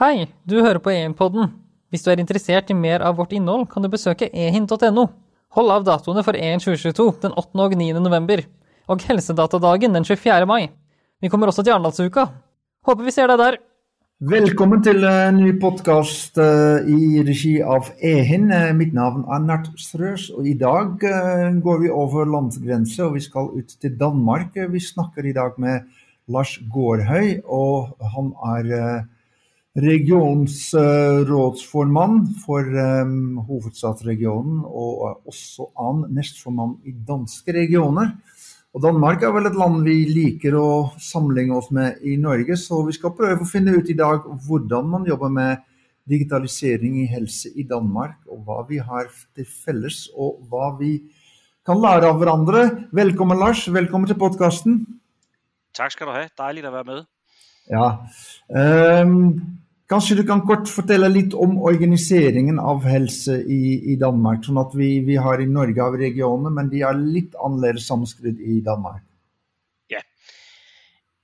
Hei, du hører på EN-podden. Hvis du er interessert i mer av vårt innhold, kan du besøke ehin.no. Hold av datoene for EN 2022 den 8. og 9. november, og Helsedatadagen den 24. mai. Vi kommer også til Arendalsuka. Håper vi ser deg der. Velkommen til en ny podkast eh, i regi av Ehin. Eh, mitt navn er Nert Strøs, og i dag går vi over landsgrense og vi skal ut til Danmark. Vi snakker i dag med Lars Gårdhøy, og han er regionsrådsformann for eh, hovedstadsregionen, og er også annen nestformann i danske regioner. Og Danmark er vel et land vi liker å sammenligne oss med i Norge, så vi skal prøve å finne ut i dag hvordan man jobber med digitalisering i helse i Danmark, og hva vi har til felles, og hva vi kan lære av hverandre. Velkommen, Lars. Velkommen til podkasten. Tak skal du have. Dejligt at være med. Ja. Ehm, kanskje du kan kort fortelle litt om organiseringen av helse i, i Danmark, sånn at vi, vi har i Norge av regioner, men de er litt annerledes sammenskrudd i Danmark. Ja.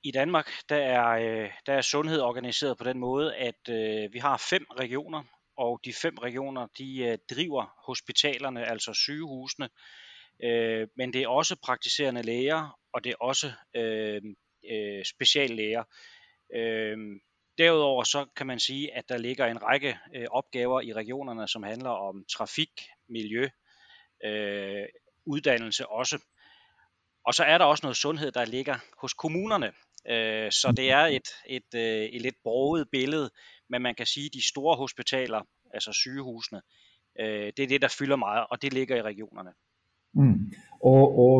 I Danmark der er, øh, der er sundhed organiseret på den måde, at uh, vi har fem regioner, og de fem regioner de øh, driver hospitalerne, altså sygehusene, øh, men det er også praktiserende læger, og det er også øh, øh, speciallæger. Øh, derudover så kan man sige, at der ligger en række øh, opgaver i regionerne, som handler om trafik, miljø, øh, uddannelse også. Og så er der også noget sundhed, der ligger hos kommunerne. Øh, så det er et, et, øh, et lidt broget billede, men man kan sige, at de store hospitaler, altså sygehusene, øh, det er det, der fylder meget, og det ligger i regionerne. Mm. Og, og,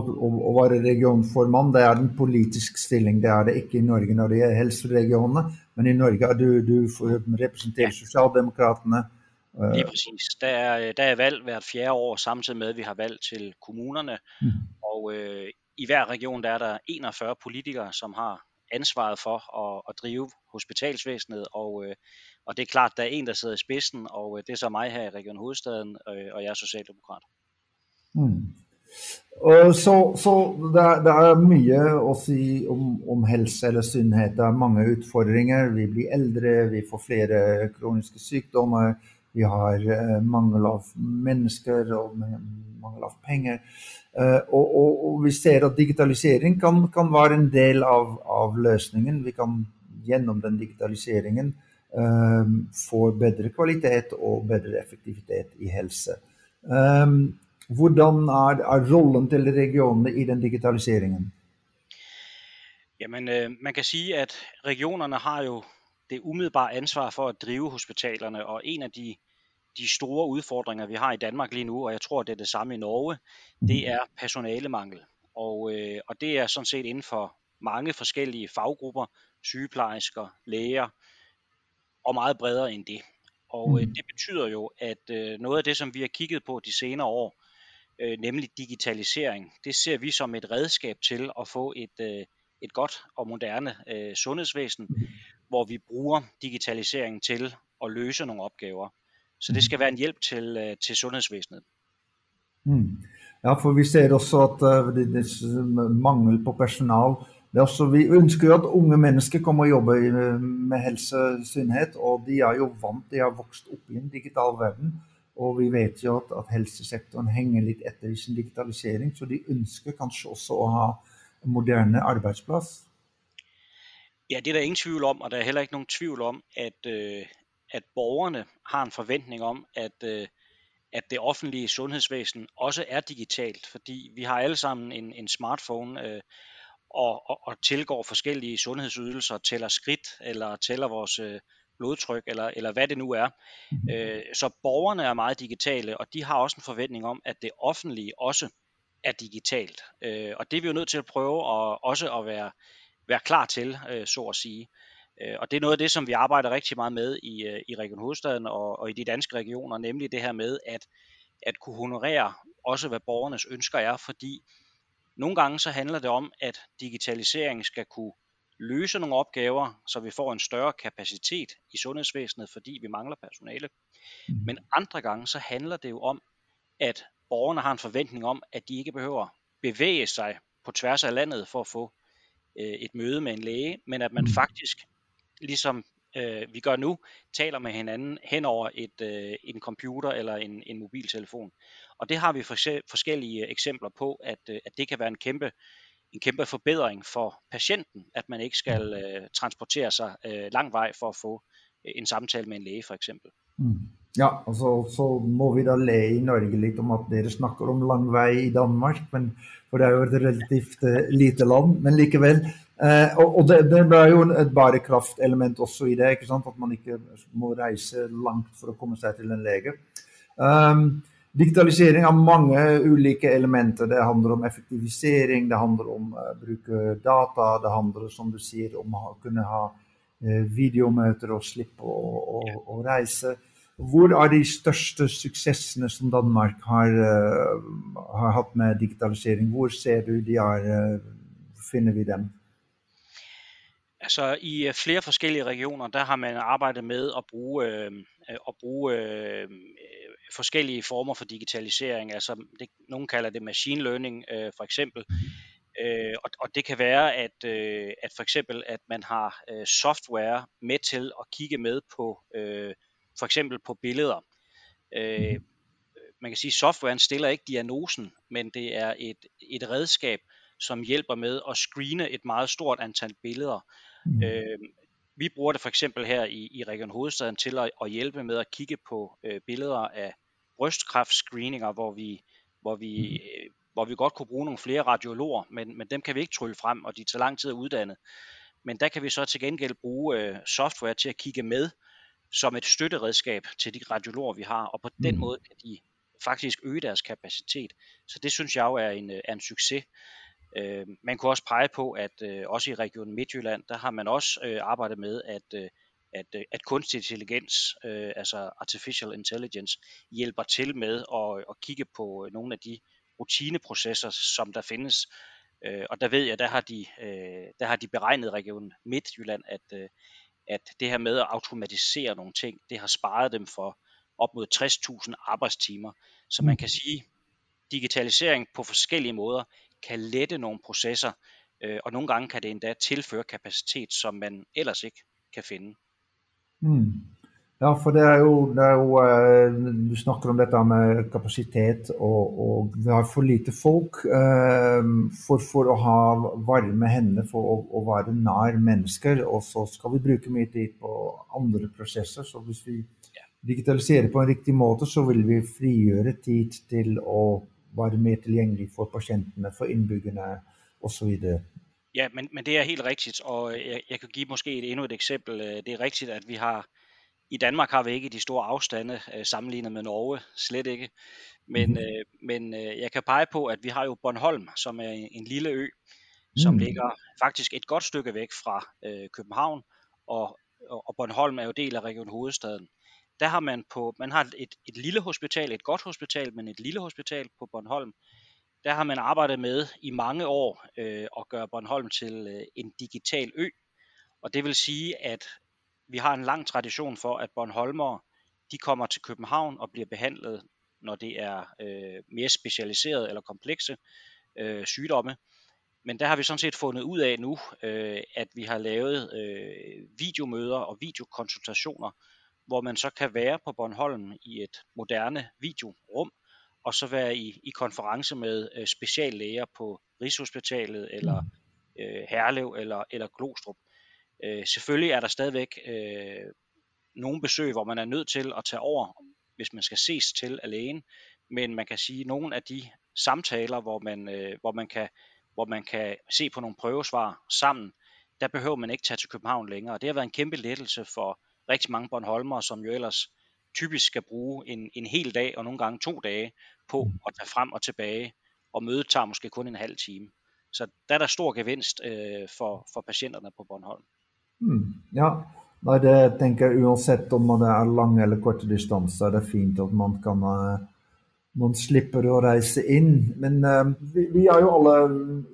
og være regionformann, det er en politisk stilling. Det er det ikke i Norge når det gjelder helseregionene, men i Norge er du, du for- representerer Sosialdemokratene. eh, Lige præcis. Der er, der er valg hvert fjerde år, samtidig med, at vi har valg til kommunerne. Mm. Og øh, i hver region, der er der 41 politikere, som har ansvaret for at, at drive hospitalsvæsenet. Og, øh, og det er klart, der er en, der sidder i spidsen, og øh, det er så mig her i Region Hovedstaden, øh, og jeg er socialdemokrat. Mm. Så så det, er, det er mye å si om, om helse eller sunnhet. Det er mange utfordringer. Vi blir eldre, vi får flere kroniske sykdommer. Vi har eh, mangel av mennesker og mangel av penger. Eh, og, og, og vi ser at digitalisering kan, kan være en del av, av løsningen. Vi kan gjennom den digitaliseringen eh, få bedre kvalitet og bedre effektivitet i helse. Um, hvordan er, er rollen til regionene i den digitaliseringen? Jamen, øh, man kan sige, at regionerne har jo det umiddelbare ansvar for at drive hospitalerne, og en af de, de store udfordringer, vi har i Danmark lige nu, og jeg tror, det er det samme i Norge, det er personalemangel. Og, øh, og det er sådan set inden for mange forskellige faggrupper, sygeplejersker, læger, og meget bredere end det. Og øh, Mhm. det betyder jo, at øh, noget af det, som vi har kigget på de senere år, øh, nemlig digitalisering, det ser vi som et redskab til at få et, øh, et godt og moderne øh, sundhedsvæsen, hvor vi bruger digitalisering til at løse nogle opgaver. Så det skal være en hjælp til, øh, til sundhedsvæsenet. Mm. Ja, for vi ser også at eh, det, er mangel på personal. Det er også, vi ønsker jo at unge mennesker kommer og jobber øh, med helse og og de er jo vant, de har vokst opp i en digital verden. Og vi vet jo at, at helsesektoren henger litt etter i sin digitalisering, så de ønsker kanskje også å ha en moderne arbeidsplass. Ja, det er der ingen tvivl om, og der er heller ikke nogen tvivl om, at, øh, at borgerne har en forventning om, at, øh, at det offentlige sundhedsvæsen også er digitalt, fordi vi har alle sammen en, en smartphone øh, og, og, og tilgår forskellige sundhedsydelser, tæller skridt eller tæller vores øh, blodtryk eller, eller hvad det nu er. Øh, så borgerne er meget digitale, og de har også en forventning om, at det offentlige også er digitalt. Øh, og det er vi jo nødt til at prøve at, også at være, være klar til, øh, så at sige. Øh, og det er noget af det, som vi arbejder rigtig meget med i, øh, i Region Hovedstaden og, og i de danske regioner, nemlig det her med at, at kunne honorere også, hvad borgernes ønsker er, fordi nogle gange så handler det om, at digitalisering skal kunne løse nogle opgaver, så vi får en større kapacitet i sundhedsvæsenet, fordi vi mangler personale. Men andre gange så handler det jo om, at borgerne har en forventning om, at de ikke behøver bevæge sig på tværs af landet for at få øh, et møde med en læge, men at man faktisk ligesom øh, vi gør nu, taler med hinanden hen over et, øh, en computer eller en, en mobiltelefon. Og det har vi forskellige eksempler på, at, øh, at det kan være en kæmpe, en kæmpe forbedring for patienten, at man ikke skal øh, transportere sig øh, lang vej for at få øh, en samtale med en læge for eksempel. Mm. Ja, og så, så må vi da le i Norge litt om at dere snakker om lang vei i Danmark, men, for det er jo et relativt uh, lite land, men likevel. Uh, og, og det, det er jo et bærekraftelement også i det, ikke sant? at man ikke må reise langt for å komme seg til en lege. Um, digitalisering har mange ulike elementer. Det handler om effektivisering, det handler om å uh, bruke data, det handler som du sier om å kunne ha eh, videomøter og slippe å, å, å reise. Hvor er de største suksessene som Danmark har, uh, har hatt med digitalisering? Hvor ser du de er, uh, finder vi dem? Altså i flere forskellige regioner, der har man arbejdet med at bruge, øh, at bruge øh, forskellige former for digitalisering. Altså det, nogen kalder det machine learning øh, for eksempel. Øh, og, og det kan være, at, øh, at for eksempel at man har øh, software med til at kigge med på øh, for eksempel på billeder. Øh, man kan sige, at softwaren stiller ikke diagnosen, men det er et, et redskab, som hjælper med at screene et meget stort antal billeder. Mm. Øh, vi bruger det for eksempel her i, i Region Hovedstaden til at, at hjælpe med at kigge på øh, billeder af brystkræftscreeninger, hvor vi, hvor, vi, mhm. øh, hvor vi godt kunne bruge nogle flere radiologer, men, men dem kan vi ikke trylle frem, og de tager lang tid at uddanne. Men der kan vi så til gengæld bruge øh, software til at kigge med som et støtteredskab til de radiologer, vi har, og på den mm. måde kan de faktisk øge deres kapacitet. Så det synes jeg jo er en, er en succes. Øh, man kunne også pege på, at øh, også i Region Midtjylland, der har man også øh, arbejdet med, at, øh, at, øh, at kunstig intelligens, øh, altså artificial intelligence, hjælper til med at, at kigge på nogle af de rutineprocesser, som der findes. Øh, og der ved jeg, der har de, øh, der har de beregnet Region Midtjylland, at, øh, at det her med at automatisere nogle ting, det har sparet dem for op mod 60.000 arbejdstimer. Så man mm. kan sige, digitalisering på forskellige måder kan lette nogle processer, øh, og nogle gange kan det endda tilføre kapacitet, som man ellers ikke kan finde. Mm. Ja, for det er jo, det er jo eh, Du snakker om dette med kapasitet, og, og vi har for lite folk eh, for, for, å ha varme hender, for å, å, være nær mennesker. Og så skal vi bruke mye tid på andre prosesser. Så hvis vi digitaliserer på en riktig måte, så vil vi frigjøre tid til å være mer tilgjengelig for pasientene, for innbyggerne osv. Ja, men, men det er helt rigtigt, og jeg, jeg kan give måske et, endnu et eksempel. Det er rigtigt, at vi har i Danmark har vi ikke de store afstande øh, sammenlignet med Norge, slet ikke. Men, mm. øh, men øh, jeg kan pege på, at vi har jo Bornholm, som er en, en lille ø, som mm. ligger faktisk et godt stykke væk fra øh, København, og, og, og Bornholm er jo del af Region Hovedstaden. Der har man på, man har et, et lille hospital, et godt hospital, men et lille hospital på Bornholm. Der har man arbejdet med i mange år øh, at gøre Bornholm til øh, en digital ø. Og det vil sige, at vi har en lang tradition for, at Bornholmere de kommer til København og bliver behandlet, når det er øh, mere specialiseret eller komplekse øh, sygdomme. Men der har vi sådan set fundet ud af nu, øh, at vi har lavet øh, videomøder og videokonsultationer, hvor man så kan være på Bornholm i et moderne videorum, og så være i, i konference med øh, speciallæger på Rigshospitalet eller øh, Herlev eller, eller Glostrup. Øh, selvfølgelig er der stadigvæk øh, nogle besøg, hvor man er nødt til at tage over, hvis man skal ses til af lægen, men man kan sige, at nogle af de samtaler, hvor man, øh, hvor man, kan, hvor man kan se på nogle prøvesvar sammen, der behøver man ikke tage til København længere. Det har været en kæmpe lettelse for rigtig mange Bornholmere, som jo ellers typisk skal bruge en, en hel dag og nogle gange to dage på mm. at tage frem og tilbage, og mødet tager måske kun en halv time. Så der er der stor gevinst øh, for, for patienterne på Bornholm. Mm, ja, Nei, det tenker jeg uansett om det er lange eller korte distanser, det er fint at man kan eh, man slipper å reise inn. Men uh, vi, vi, er jo alle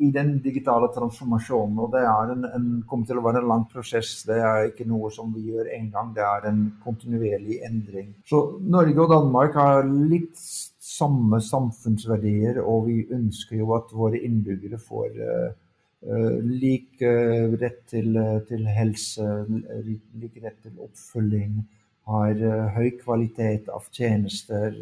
i den digitale transformasjonen, og det er en, en, kommer til å være en lang prosess. Det er ikke noe som vi gjør én gang, det er en kontinuerlig endring. Så Norge og Danmark har litt samme samfunnsverdier, og vi ønsker jo at våre innbyggere får uh, lik rett til, til helse, lik rett til oppfølging, har høy kvalitet av tjenester,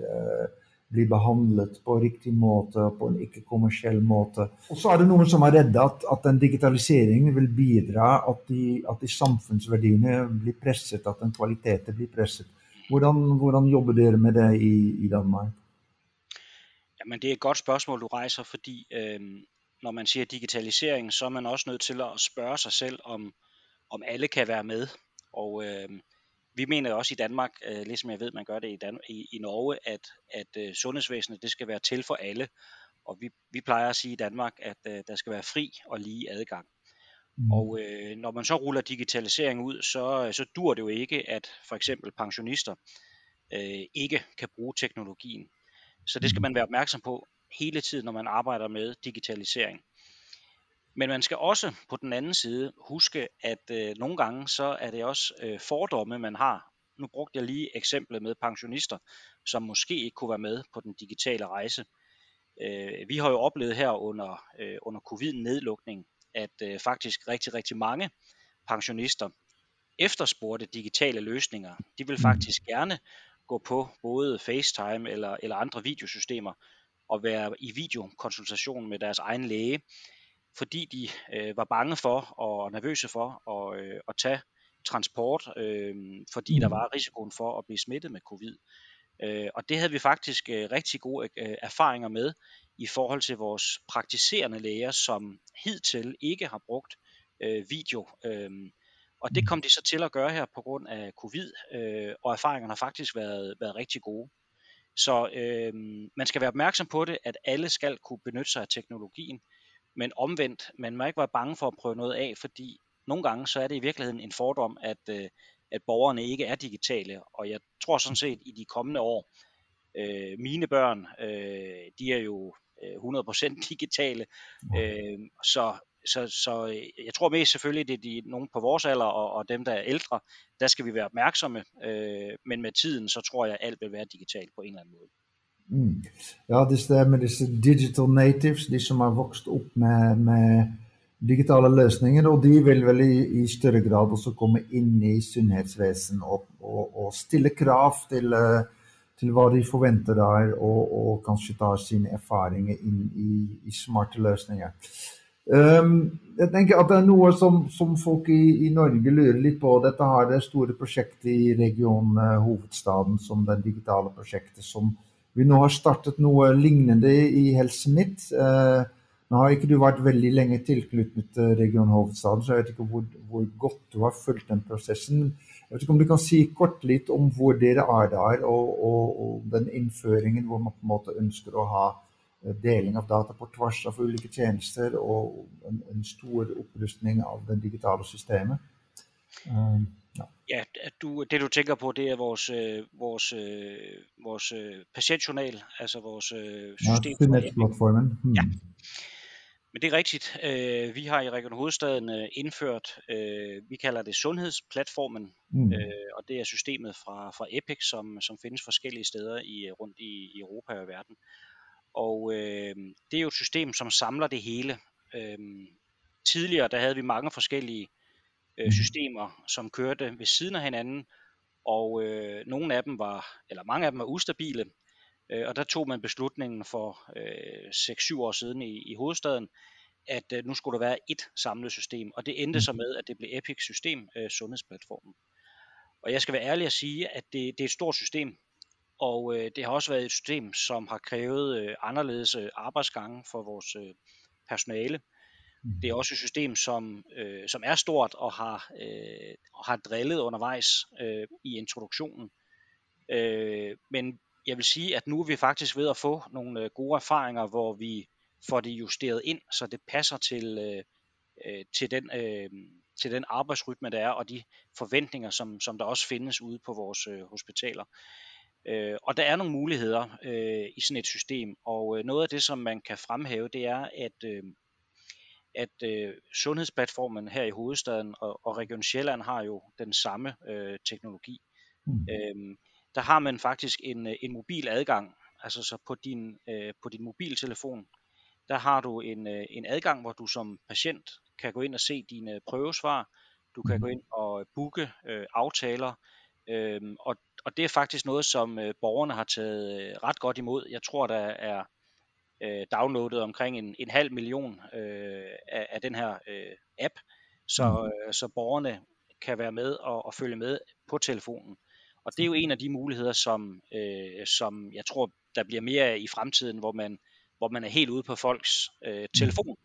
blir behandlet på riktig måte, på en ikke-kommersiell måte. Og så er det noen som er redde at, at den digitaliseringen vil bidra at de, at de samfunnsverdiene blir presset, at den kvaliteten blir presset. Hvordan, hvordan jobber dere med det i, i Danmark? Jamen, det er et godt spørgsmål, du rejser, fordi øh, når man siger digitalisering, så er man også nødt til at spørge sig selv, om, om alle kan være med. Og øh, vi mener også i Danmark, øh, ligesom jeg ved, man gør det i, Dan- i, i Norge, at, at øh, sundhedsvæsenet det skal være til for alle. Og vi, vi plejer at sige i Danmark, at øh, der skal være fri og lige adgang. Mm. Og øh, når man så ruller digitalisering ud, så, så dur det jo ikke, at for eksempel pensionister øh, ikke kan bruge teknologien. Så det skal man være opmærksom på hele tiden, når man arbejder med digitalisering. Men man skal også på den anden side huske, at øh, nogle gange så er det også øh, fordomme, man har. Nu brugte jeg lige eksemplet med pensionister, som måske ikke kunne være med på den digitale rejse. Øh, vi har jo oplevet her under, øh, under covid-nedlukning, at øh, faktisk rigtig, rigtig mange pensionister efterspurgte digitale løsninger. De vil faktisk gerne gå på både FaceTime eller, eller andre videosystemer og være i videokonsultation med deres egen læge, fordi de øh, var bange for og nervøse for at, øh, at tage transport, øh, fordi der mm. var risikoen for at blive smittet med covid. Øh, og det havde vi faktisk øh, rigtig gode øh, erfaringer med i forhold til vores praktiserende læger, som hidtil ikke har brugt øh, video. Øh, og det kom de så til at gøre her på grund af covid, øh, og erfaringerne har faktisk været, været rigtig gode. Så øh, man skal være opmærksom på det, at alle skal kunne benytte sig af teknologien, men omvendt, man må ikke være bange for at prøve noget af, fordi nogle gange så er det i virkeligheden en fordom, at, øh, at borgerne ikke er digitale, og jeg tror sådan set i de kommende år, øh, mine børn, øh, de er jo 100% øh, digitale, øh, så så, så øh, jeg tror mest selvfølgelig, det er de, nogen på vores alder og, og dem, der er ældre, der skal vi være opmærksomme, øh, men med tiden, så tror jeg, at alt vil være digitalt på en eller anden måde. Mm. Ja, dus det met disse digital natives, de som har vokst opp med, med digitale løsninger, og de vil vel i, i større grad også komme inn i sunnhetsvesen og, og, og stille krav til, eh, til hva de forventer der, og, og kanskje ta sine erfaringer inn i, i smarte løsninger. Um, jeg tenker at det er noe som, som folk i, i, Norge lurer litt på. Dette har det store prosjektet i regionen uh, hovedstaden som det digitale prosjektet som vi nå har startet noe lignende i Helse Midt. Uh, eh, nå har ikke du vært veldig lenge tilknyttet Region Hovedstaden, så jeg vet ikke hvor, hvor, godt du har fulgt den prosessen. Jeg vet ikke om du kan si kort litt om hvor dere er der, og, og, og den innføringen hvor man på en måte ønsker å ha eh, deling av data på tvers av ulike tjenester og en, en stor opprustning av det digitale systemet. Um, ja. ja, du, det du tænker på, det er vores, øh, vores, øh, vores patientjournal, altså vores system. Ja. Hmm. Ja. Men det er rigtigt. Vi har i Region Hovedstaden indført, vi kalder det sundhedsplatformen, mm. og det er systemet fra, fra Epic, som, som findes forskellige steder i, rundt i, i Europa og verden. Og øh, det er jo et system, som samler det hele. Øh, tidligere der havde vi mange forskellige øh, mm. systemer, som kørte ved siden af hinanden, og øh, nogle af dem var, eller mange af dem var ustabile, øh, og der tog man beslutningen for øh, 6-7 år siden i, i hovedstaden, at øh, nu skulle der være et samlet system, og det endte så mm. med, at det blev Epic System, øh, sundhedsplatformen. Og jeg skal være ærlig at sige, at det, det er et stort system, og øh, det har også været et system, som har krævet øh, anderledes øh, arbejdsgange for vores øh, personale. Mm. Det er også et system, som, øh, som er stort og har, øh, og har drillet undervejs øh, i introduktionen. Øh, men jeg vil sige, at nu er vi faktisk ved at få nogle øh, gode erfaringer, hvor vi får det justeret ind, så det passer til, øh, øh til, den, øh, til den arbejdsrytme, der er, og de forventninger, som, som der også findes ude på vores øh, hospitaler. Øh, og der er nogle muligheder øh, i sådan et system, og øh, noget af det, som man kan fremhæve, det er, at, øh, at øh, sundhedsplatformen her i hovedstaden og, og Region Sjælland har jo den samme øh, teknologi. Mm. Øh, der har man faktisk en, en mobil adgang, altså så på din, øh, på din mobiltelefon, der har du en, øh, en adgang, hvor du som patient kan gå ind og se dine prøvesvar, du kan gå ind og booke øh, aftaler, øh, og, og det er faktisk noget, som øh, borgerne har taget øh, ret godt imod. Jeg tror, der er øh, downloadet omkring en, en halv million øh, af, af den her øh, app, så, øh, så borgerne kan være med og, og følge med på telefonen. Og det er jo en af de muligheder, som, øh, som jeg tror, der bliver mere af i fremtiden, hvor man, hvor man er helt ude på folks øh, telefon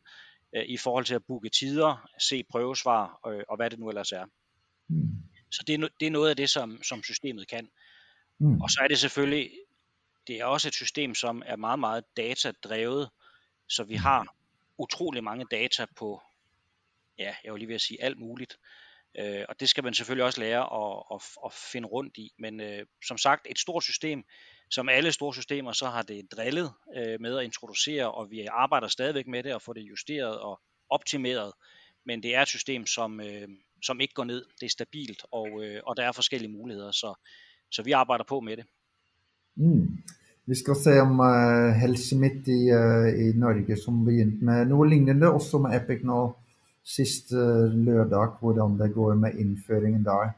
øh, i forhold til at booke tider, se prøvesvar øh, og hvad det nu ellers er. Mm. Så det er, det er noget af det, som, som systemet kan. Mm. Og så er det selvfølgelig, det er også et system, som er meget, meget datadrevet, så vi har utrolig mange data på, ja, jeg vil lige ved at sige alt muligt. Øh, og det skal man selvfølgelig også lære at, at, at finde rundt i. Men øh, som sagt, et stort system, som alle store systemer, så har det drillet øh, med at introducere, og vi arbejder stadigvæk med det og få det justeret og optimeret. Men det er et system, som, øh, som ikke går ned. Det er stabilt, og, øh, og der er forskellige muligheder, så, så vi arbejder på med det. Mm. Vi skal se om eh, uh, Helse Midt i, uh, i Norge, som begynte med noe lignende, også med Epic nå sist uh, lørdag, hvordan det går med innføringen der.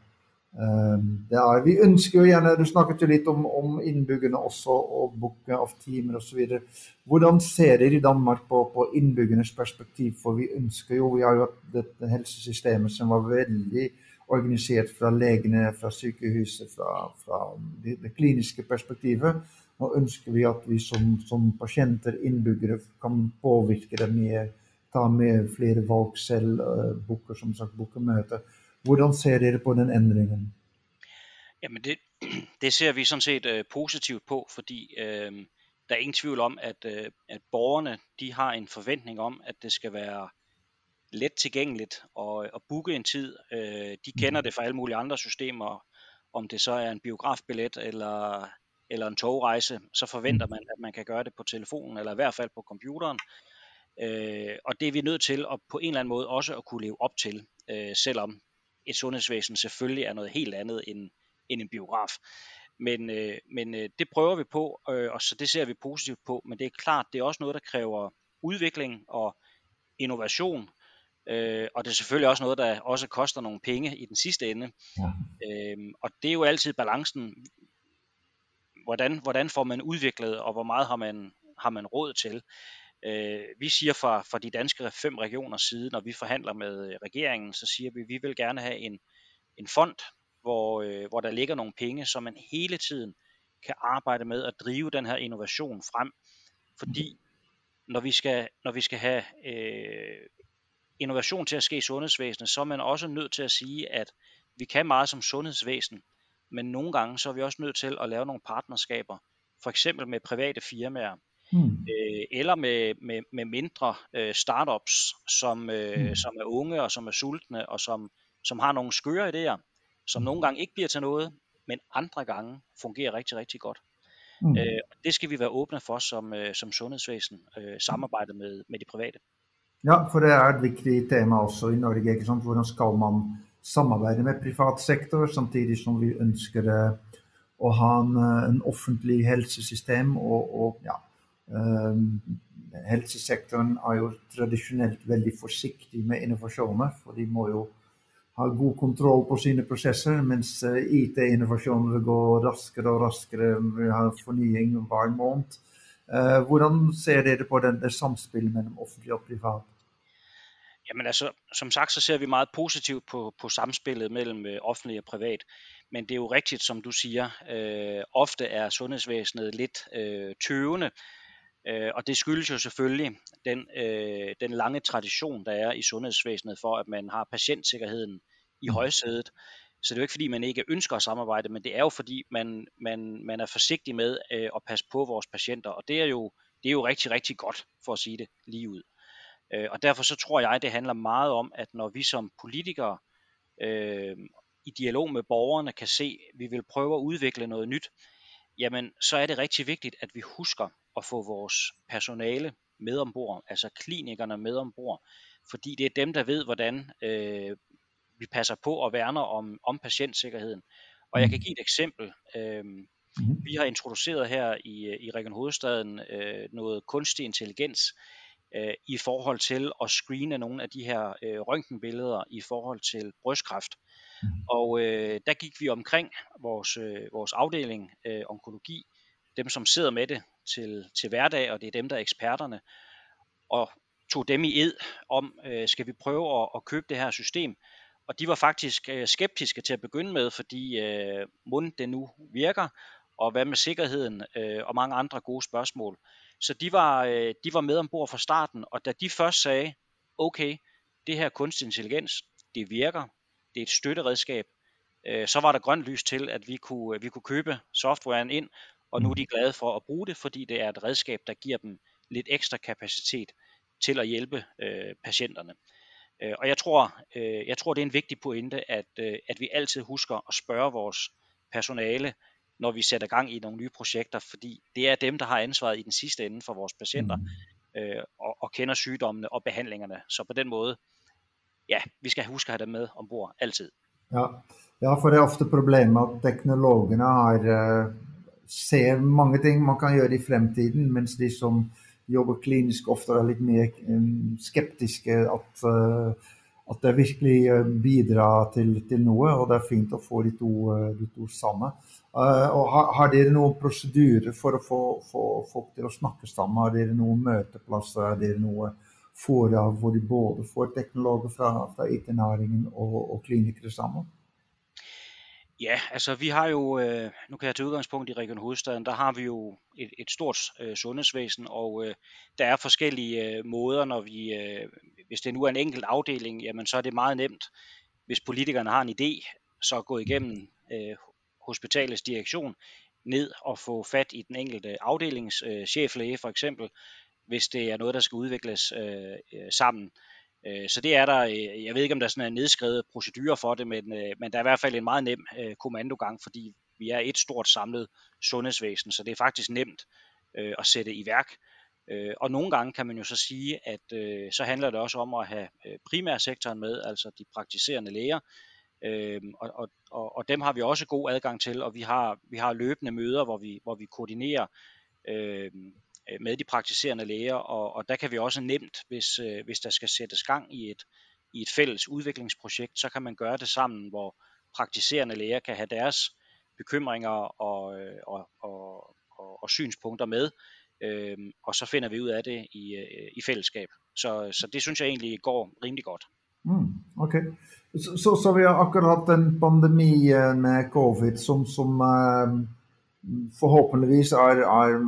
Ehm, det er, vi ønsker jo gjerne, Du snakket jo litt om, om innbyggerne også, og booke av timer osv. Hvordan ser dere i Danmark på, på innbyggernes perspektiv? For vi ønsker jo, vi har jo hatt dette helsesystemet som var veldig organisert fra legene, fra sykehuset, fra, fra det, det, kliniske perspektivet. Nå ønsker vi at vi som, som patienter, innbyggere, kan påvirke det mer, ta med flere valg selv, uh, som sagt, booker møter. Hvordan ser dere på den ændringen? Jamen det, det ser vi sådan set øh, positivt på, fordi øh, der er ingen tvivl om, at, øh, at borgerne de har en forventning om, at det skal være let tilgængeligt og, at booke en tid. Øh, de kender det fra alle mulige andre systemer, om det så er en biografbillet eller, eller en togrejse, så forventer man, at man kan gøre det på telefonen eller i hvert fald på computeren. Øh, og det er vi nødt til at på en eller anden måde også at kunne leve op til, øh, selvom et sundhedsvæsen selvfølgelig er noget helt andet end, end en biograf. Men, øh, men øh, det prøver vi på, øh, og så det ser vi positivt på, men det er klart, det er også noget, der kræver udvikling og innovation, øh, og det er selvfølgelig også noget, der også koster nogle penge i den sidste ende. Ja. Øh, og det er jo altid balancen, hvordan, hvordan får man udviklet, og hvor meget har man, har man råd til. Øh, vi siger fra, fra de danske fem regioners side, når vi forhandler med øh, regeringen, så siger vi, at vi vil gerne have en, en fond, hvor, øh, hvor der ligger nogle penge, så man hele tiden kan arbejde med at drive den her innovation frem. Fordi når vi skal, når vi skal have øh, innovation til at ske i sundhedsvæsenet, så er man også nødt til at sige, at vi kan meget som sundhedsvæsen, men nogle gange så er vi også nødt til at lave nogle partnerskaber, for eksempel med private firmaer, mm. øh, eller med, med, med mindre øh, startups, som, øh, mm. som er unge og som er sultne og som, som har nogle skøre idéer, som nogle gange ikke bliver til noget, men andre gange fungerer rigtig, rigtig godt. Mm. Øh, det skal vi være åbne for som, øh, som sundhedsvæsen, øh, samarbejde med, med de private. Ja, for det er et vigtigt tema også i Norge. Ikke sant? Hvordan skal man samarbejde med privat sektor, samtidig som vi ønsker eh, uh, at have en, eh, en offentlig helsesystem. Og, og ja, um, helsesektoren er jo traditionelt veldig forsiktig med innovasjoner, for de må jo ha god kontroll på sine prosesser, mens IT-innovationer går raskere og raskere. Vi har fornying hver måned. Eh, hvordan ser dere på det, det samspillet mellem offentlig og privat? Jamen altså, som sagt, så ser vi meget positivt på, på samspillet mellem øh, offentlig og privat. Men det er jo rigtigt, som du siger. Øh, ofte er sundhedsvæsenet lidt øh, tøvende, øh, og det skyldes jo selvfølgelig den, øh, den lange tradition, der er i sundhedsvæsenet for, at man har patientsikkerheden i mm. højsædet. Så det er jo ikke fordi, man ikke ønsker at samarbejde, men det er jo fordi, man, man, man er forsigtig med øh, at passe på vores patienter, og det er, jo, det er jo rigtig, rigtig godt, for at sige det lige ud. Øh, og derfor så tror jeg, det handler meget om, at når vi som politikere øh, i dialog med borgerne kan se, at vi vil prøve at udvikle noget nyt, jamen så er det rigtig vigtigt, at vi husker at få vores personale med ombord, altså klinikerne med ombord, fordi det er dem, der ved, hvordan øh, vi passer på og værner om, om patientsikkerheden. Og jeg kan mm. give et eksempel. Mm. Vi har introduceret her i, i Region Hovedstaden øh, noget kunstig intelligens øh, i forhold til at screene nogle af de her øh, røntgenbilleder i forhold til brystkræft. Mm. Og øh, der gik vi omkring vores, øh, vores afdeling øh, onkologi, dem som sidder med det til, til hverdag, og det er dem, der er eksperterne, og tog dem i ed om, øh, skal vi prøve at, at købe det her system. Og de var faktisk øh, skeptiske til at begynde med, fordi øh, mund det nu virker, og hvad med sikkerheden øh, og mange andre gode spørgsmål. Så de var, øh, de var med ombord fra starten, og da de først sagde, okay, det her kunstig intelligens, det virker, det er et støtteredskab, øh, så var der grønt lys til, at vi kunne, vi kunne købe softwaren ind, og nu er de glade for at bruge det, fordi det er et redskab, der giver dem lidt ekstra kapacitet til at hjælpe øh, patienterne. Øh, og jeg tror, øh, jeg tror, det er en vigtig pointe, at, øh, at vi altid husker at spørge vores personale, når vi sætter gang i nogle nye projekter, fordi det er dem, der har ansvaret i den sidste ende for vores patienter, mm. øh, og, og kender sygdommene og behandlingerne. Så på den måde, ja, vi skal huske at have dem med ombord altid. Ja, ja for det er ofte problemet, at teknologerne har, uh, ser mange ting, man kan gøre i fremtiden, mens de som jobber klinisk ofte er lidt mere um, skeptiske, at uh, eh, at det virkelig eh, bidrar til, til noe, og det er fint å få de to, eh, de to sammen. Uh, og har, har, dere noen prosedyrer for å få, få, folk til å snakke sammen? Har dere noen møteplasser? Har dere noe fora hvor de både får teknologer fra, fra IT-næringen og, og klinikere sammen? Ja, altså vi har jo, øh, nu kan jeg tage udgangspunkt i Region Hovedstaden, der har vi jo et, et stort øh, sundhedsvæsen, og øh, der er forskellige øh, måder, når vi, øh, hvis det nu er en enkelt afdeling, jamen så er det meget nemt, hvis politikerne har en idé, så gå igennem øh, hospitalets direktion ned og få fat i den enkelte afdelingschef øh, for eksempel, hvis det er noget, der skal udvikles øh, øh sammen. Øh, Øh, så det er der, øh, jeg ved ikke om der sådan er nedskrevet procedurer for det, men, øh, men der er i hvert fald en meget nem kommandogang, fordi vi er et stort samlet sundhedsvæsen, så det er faktisk nemt at sætte i værk. Og nogle gange kan man jo så sige, at så handler det også om at have primærsektoren med, altså de praktiserende læger, og, og, og, og dem har vi også god adgang til, og vi har, vi har løbende møder, hvor vi, hvor vi koordinerer Øh, Øh, med de praktiserende læger, og, og der kan vi også nemt, hvis, øh, hvis der skal sættes gang i et, i et fælles udviklingsprojekt, så kan man gøre det sammen, hvor praktiserende læger kan have deres bekymringer og, øh, og, og, og, og synspunkter med, øh, og så finder vi ud af det i, øh, i fællesskab. Så, så det synes jeg egentlig går rimelig godt. Mm, okay. Så, så, så vi har akkurat haft en pandemi med covid, som, som uh forhåpentligvis er, er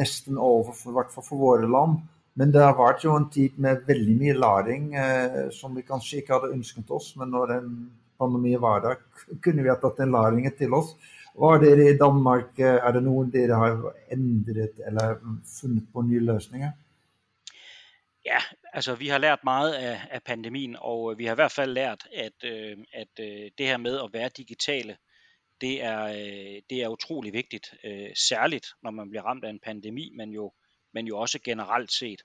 næsten over, for, i hvert fall for våre land. Men det har vært jo en tid med veldig mye læring eh, som vi kanskje ikke hadde ønsket oss. Men når en pandemi var der, kunne vi ha tatt den læringen til oss. Hva er dere i Danmark? Er det noe dere har endret eller funnet på nye løsninger? Ja, altså vi har lært meget af, af pandemien, og øh, vi har i hvert fald lært, at, øh, at øh, det her med at være digitale, det er, øh, det er utrolig vigtigt, øh, særligt når man bliver ramt af en pandemi, men jo, men jo også generelt set.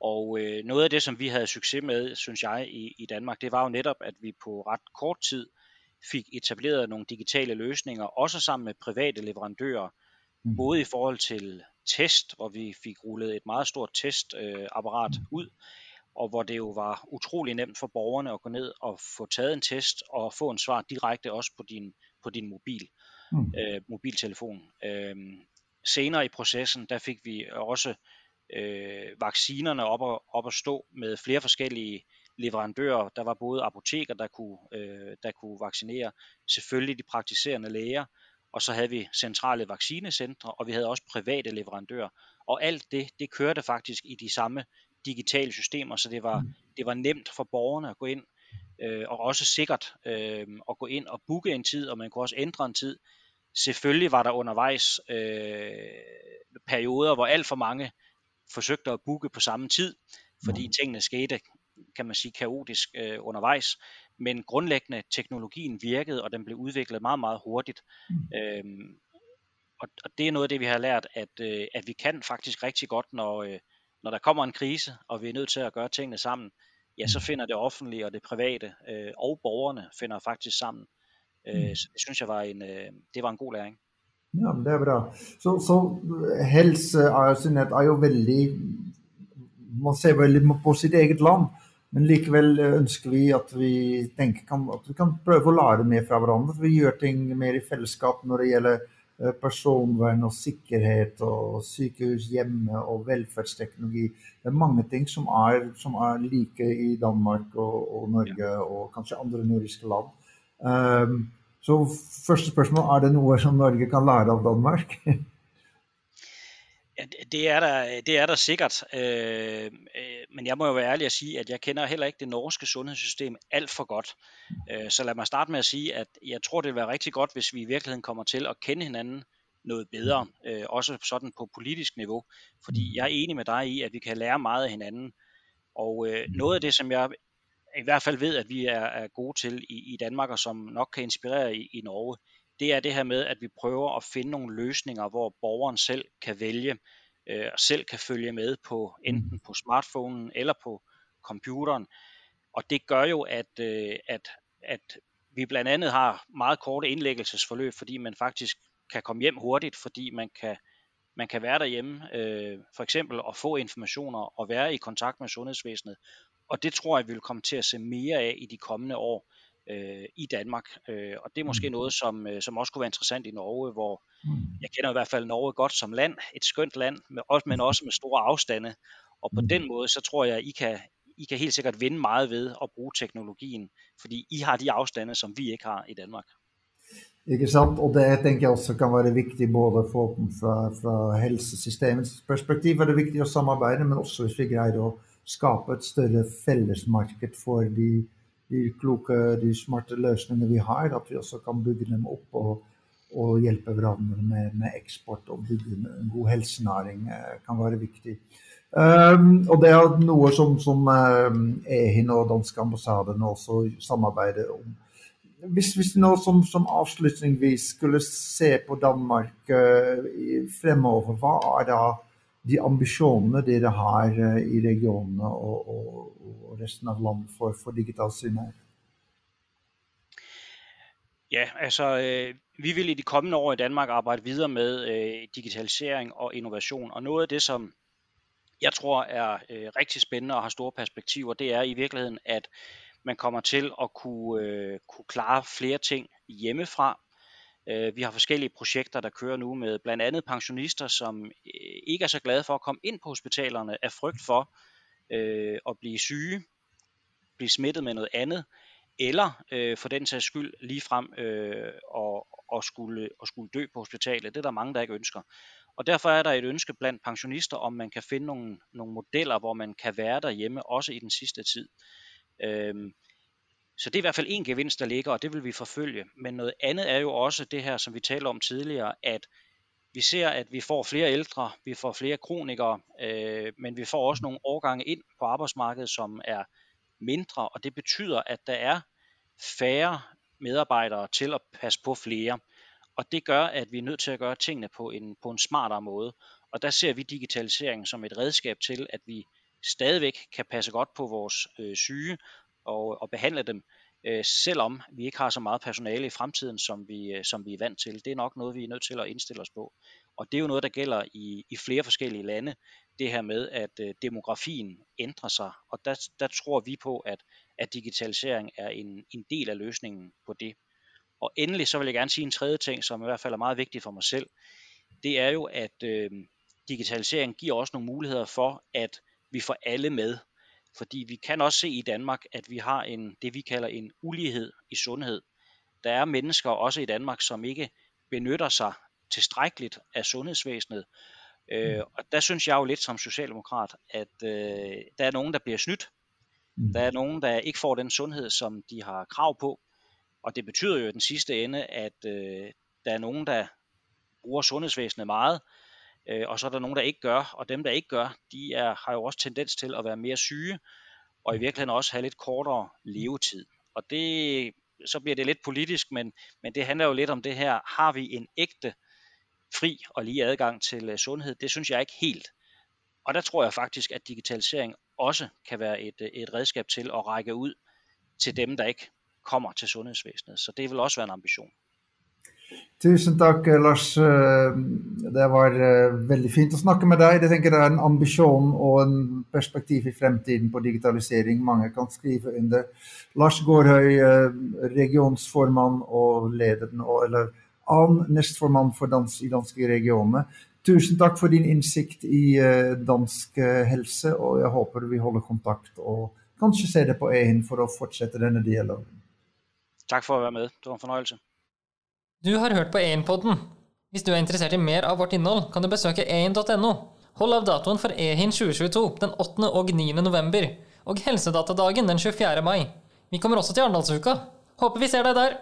Og øh, noget af det, som vi havde succes med, synes jeg, i, i Danmark, det var jo netop, at vi på ret kort tid fik etableret nogle digitale løsninger, også sammen med private leverandører, mm. både i forhold til test, hvor vi fik rullet et meget stort testapparat øh, ud, og hvor det jo var utrolig nemt for borgerne at gå ned og få taget en test og få en svar direkte også på din på din mobil, mm. øh, mobiltelefon. Øh, senere i processen, der fik vi også øh, vaccinerne op at, op at stå med flere forskellige leverandører. Der var både apoteker, der kunne, øh, der kunne vaccinere, selvfølgelig de praktiserende læger, og så havde vi centrale vaccinecentre, og vi havde også private leverandører. Og alt det, det kørte faktisk i de samme digitale systemer, så det var, mm. det var nemt for borgerne at gå ind øh, og også sikkert øh, at gå ind og booke en tid, og man kunne også ændre en tid. Selvfølgelig var der undervejs øh, perioder, hvor alt for mange forsøgte at booke på samme tid, fordi tingene skete, kan man sige, kaotisk øh, undervejs. Men grundlæggende, teknologien virkede, og den blev udviklet meget, meget hurtigt. Mm. Øhm, og, og det er noget af det, vi har lært, at, øh, at vi kan faktisk rigtig godt, når, øh, når der kommer en krise, og vi er nødt til at gøre tingene sammen, ja, så finder det offentlige og det private øh, og borgerne finder faktisk sammen. Øh, så det synes jeg var en, øh, det var en god læring. Ja, men det er bra. Så, så helse er jo, er jo veldig man ser veldig på sitt eget land. Men likevel ønsker vi at vi tenker kan, at vi kan prøve å lære mer fra hverandre. For vi gjør ting mer i fellesskap når det gjelder Eh, personvern og sikkerhet og sykehus hjemme og velferdsteknologi. Det er mange ting som er, som er like i Danmark og, og Norge og kanskje andre nordiske land. Um, så første spørsmål, er det noe som Norge kan lære av Danmark? Ja, det er der, det er der sikkert, øh, øh, men jeg må jo være ærlig at sige, at jeg kender heller ikke det norske sundhedssystem alt for godt. Øh, så lad mig starte med at sige, at jeg tror, det vil være rigtig godt, hvis vi i virkeligheden kommer til at kende hinanden noget bedre, øh, også sådan på politisk niveau, fordi jeg er enig med dig i, at vi kan lære meget af hinanden. Og øh, noget af det, som jeg i hvert fald ved, at vi er, er gode til i, i Danmark, og som nok kan inspirere i, i Norge, det er det her med, at vi prøver at finde nogle løsninger, hvor borgeren selv kan vælge øh, og selv kan følge med på enten på smartphonen eller på computeren. Og det gør jo, at, øh, at, at vi blandt andet har meget korte indlæggelsesforløb, fordi man faktisk kan komme hjem hurtigt, fordi man kan, man kan være derhjemme, øh, for eksempel og få informationer og være i kontakt med sundhedsvæsenet. Og det tror jeg, vi vil komme til at se mere af i de kommende år øh, i Danmark. Øh, og det er måske mm. noget, som, øh, som også kunne være interessant i Norge, hvor mm. jeg kender i hvert fald Norge godt som land, et skønt land, med, men også med store afstande. Og på mm. den måde, så tror jeg, I kan, I kan helt sikkert vinde meget ved at bruge teknologien, fordi I har de afstande, som vi ikke har i Danmark. Ikke sant? Og det tenker jeg også kan være viktig både for, fra, fra helsesystemets perspektiv, er det viktig å samarbeide, men også hvis vi greier å skape et større fellesmarked for de de kloke, de smarte løsningene vi har, at vi også kan bygge dem opp og, og hjelpe hverandre med, med, eksport og bygge en god helsenæring eh, kan være viktig. Um, ehm, og det er noe som, som eh, um, EHIN og danske ambassaden også samarbeider om. Hvis, vi nå som, som avslutningsvis skulle se på Danmark uh, fremover, hva er da de ambisjonene dere har eh, i regionene og, og, og resten af landet for, for digital synlighed? Ja, altså øh, vi vil i de kommende år i Danmark arbejde videre med øh, digitalisering og innovation, og noget af det, som jeg tror er øh, rigtig spændende og har store perspektiver, det er i virkeligheden, at man kommer til at kunne, øh, kunne klare flere ting hjemmefra. Øh, vi har forskellige projekter, der kører nu med blandt andet pensionister, som øh, ikke er så glade for at komme ind på hospitalerne af frygt for, øh, at blive syge, blive smittet med noget andet, eller øh, for den sags skyld ligefrem øh, og, og, skulle, og skulle dø på hospitalet. Det er der mange, der ikke ønsker. Og derfor er der et ønske blandt pensionister, om man kan finde nogle, nogle modeller, hvor man kan være derhjemme, også i den sidste tid. Øhm, så det er i hvert fald en gevinst, der ligger, og det vil vi forfølge. Men noget andet er jo også det her, som vi talte om tidligere, at vi ser, at vi får flere ældre, vi får flere kronikere, øh, men vi får også nogle årgange ind på arbejdsmarkedet, som er mindre, og det betyder, at der er færre medarbejdere til at passe på flere. Og det gør, at vi er nødt til at gøre tingene på en, på en smartere måde. Og der ser vi digitalisering som et redskab til, at vi stadigvæk kan passe godt på vores øh, syge og, og behandle dem, øh, selvom vi ikke har så meget personale i fremtiden, som vi, øh, som vi er vant til. Det er nok noget, vi er nødt til at indstille os på. Og det er jo noget, der gælder i, i flere forskellige lande, det her med, at øh, demografien ændrer sig. Og der, der tror vi på, at, at digitalisering er en, en del af løsningen på det. Og endelig så vil jeg gerne sige en tredje ting, som i hvert fald er meget vigtig for mig selv. Det er jo, at øh, digitalisering giver også nogle muligheder for, at vi får alle med. Fordi vi kan også se i Danmark, at vi har en det vi kalder en ulighed i sundhed. Der er mennesker også i Danmark, som ikke benytter sig tilstrækkeligt af sundhedsvæsenet. Øh, og der synes jeg jo lidt som socialdemokrat, at øh, der er nogen, der bliver snydt. Mm. Der er nogen, der ikke får den sundhed, som de har krav på. Og det betyder jo i den sidste ende, at øh, der er nogen, der bruger sundhedsvæsenet meget, øh, og så er der nogen, der ikke gør. Og dem, der ikke gør, de er, har jo også tendens til at være mere syge, og i virkeligheden også have lidt kortere levetid. Og det, så bliver det lidt politisk, men, men det handler jo lidt om det her, har vi en ægte fri og lige adgang til øh, sundhed, det synes jeg ikke helt. Og der tror jeg faktisk, at digitalisering også kan være et, øh, et redskab til at række ud til dem, der ikke kommer til sundhedsvæsenet. Så det vil også være en ambition. Tusen takk, eh, Lars. Eh, det var eh, veldig fint å snakke med deg. Jeg tenker Det er en ambisjon og en perspektiv i fremtiden på digitalisering mange kan skrive under. Lars Gårdhøy, regionsformann og leder, eller annen nestformann for dans, i danske regioner. Tusen takk for din innsikt i dansk helse, og jeg håper vi holder kontakt og kanskje ser det på EHIN for å fortsette denne dialogen. Takk for å være med. Det var en fornøyelse. Du har hørt på EHIN-podden. Hvis du er interessert i mer av vårt innhold, kan du besøke ehin.no. Hold av datoen for EHIN 2022 den 8. og 9. november, og Helsedatadagen den 24. mai. Vi kommer også til Arendalsuka. Håper vi ser deg der!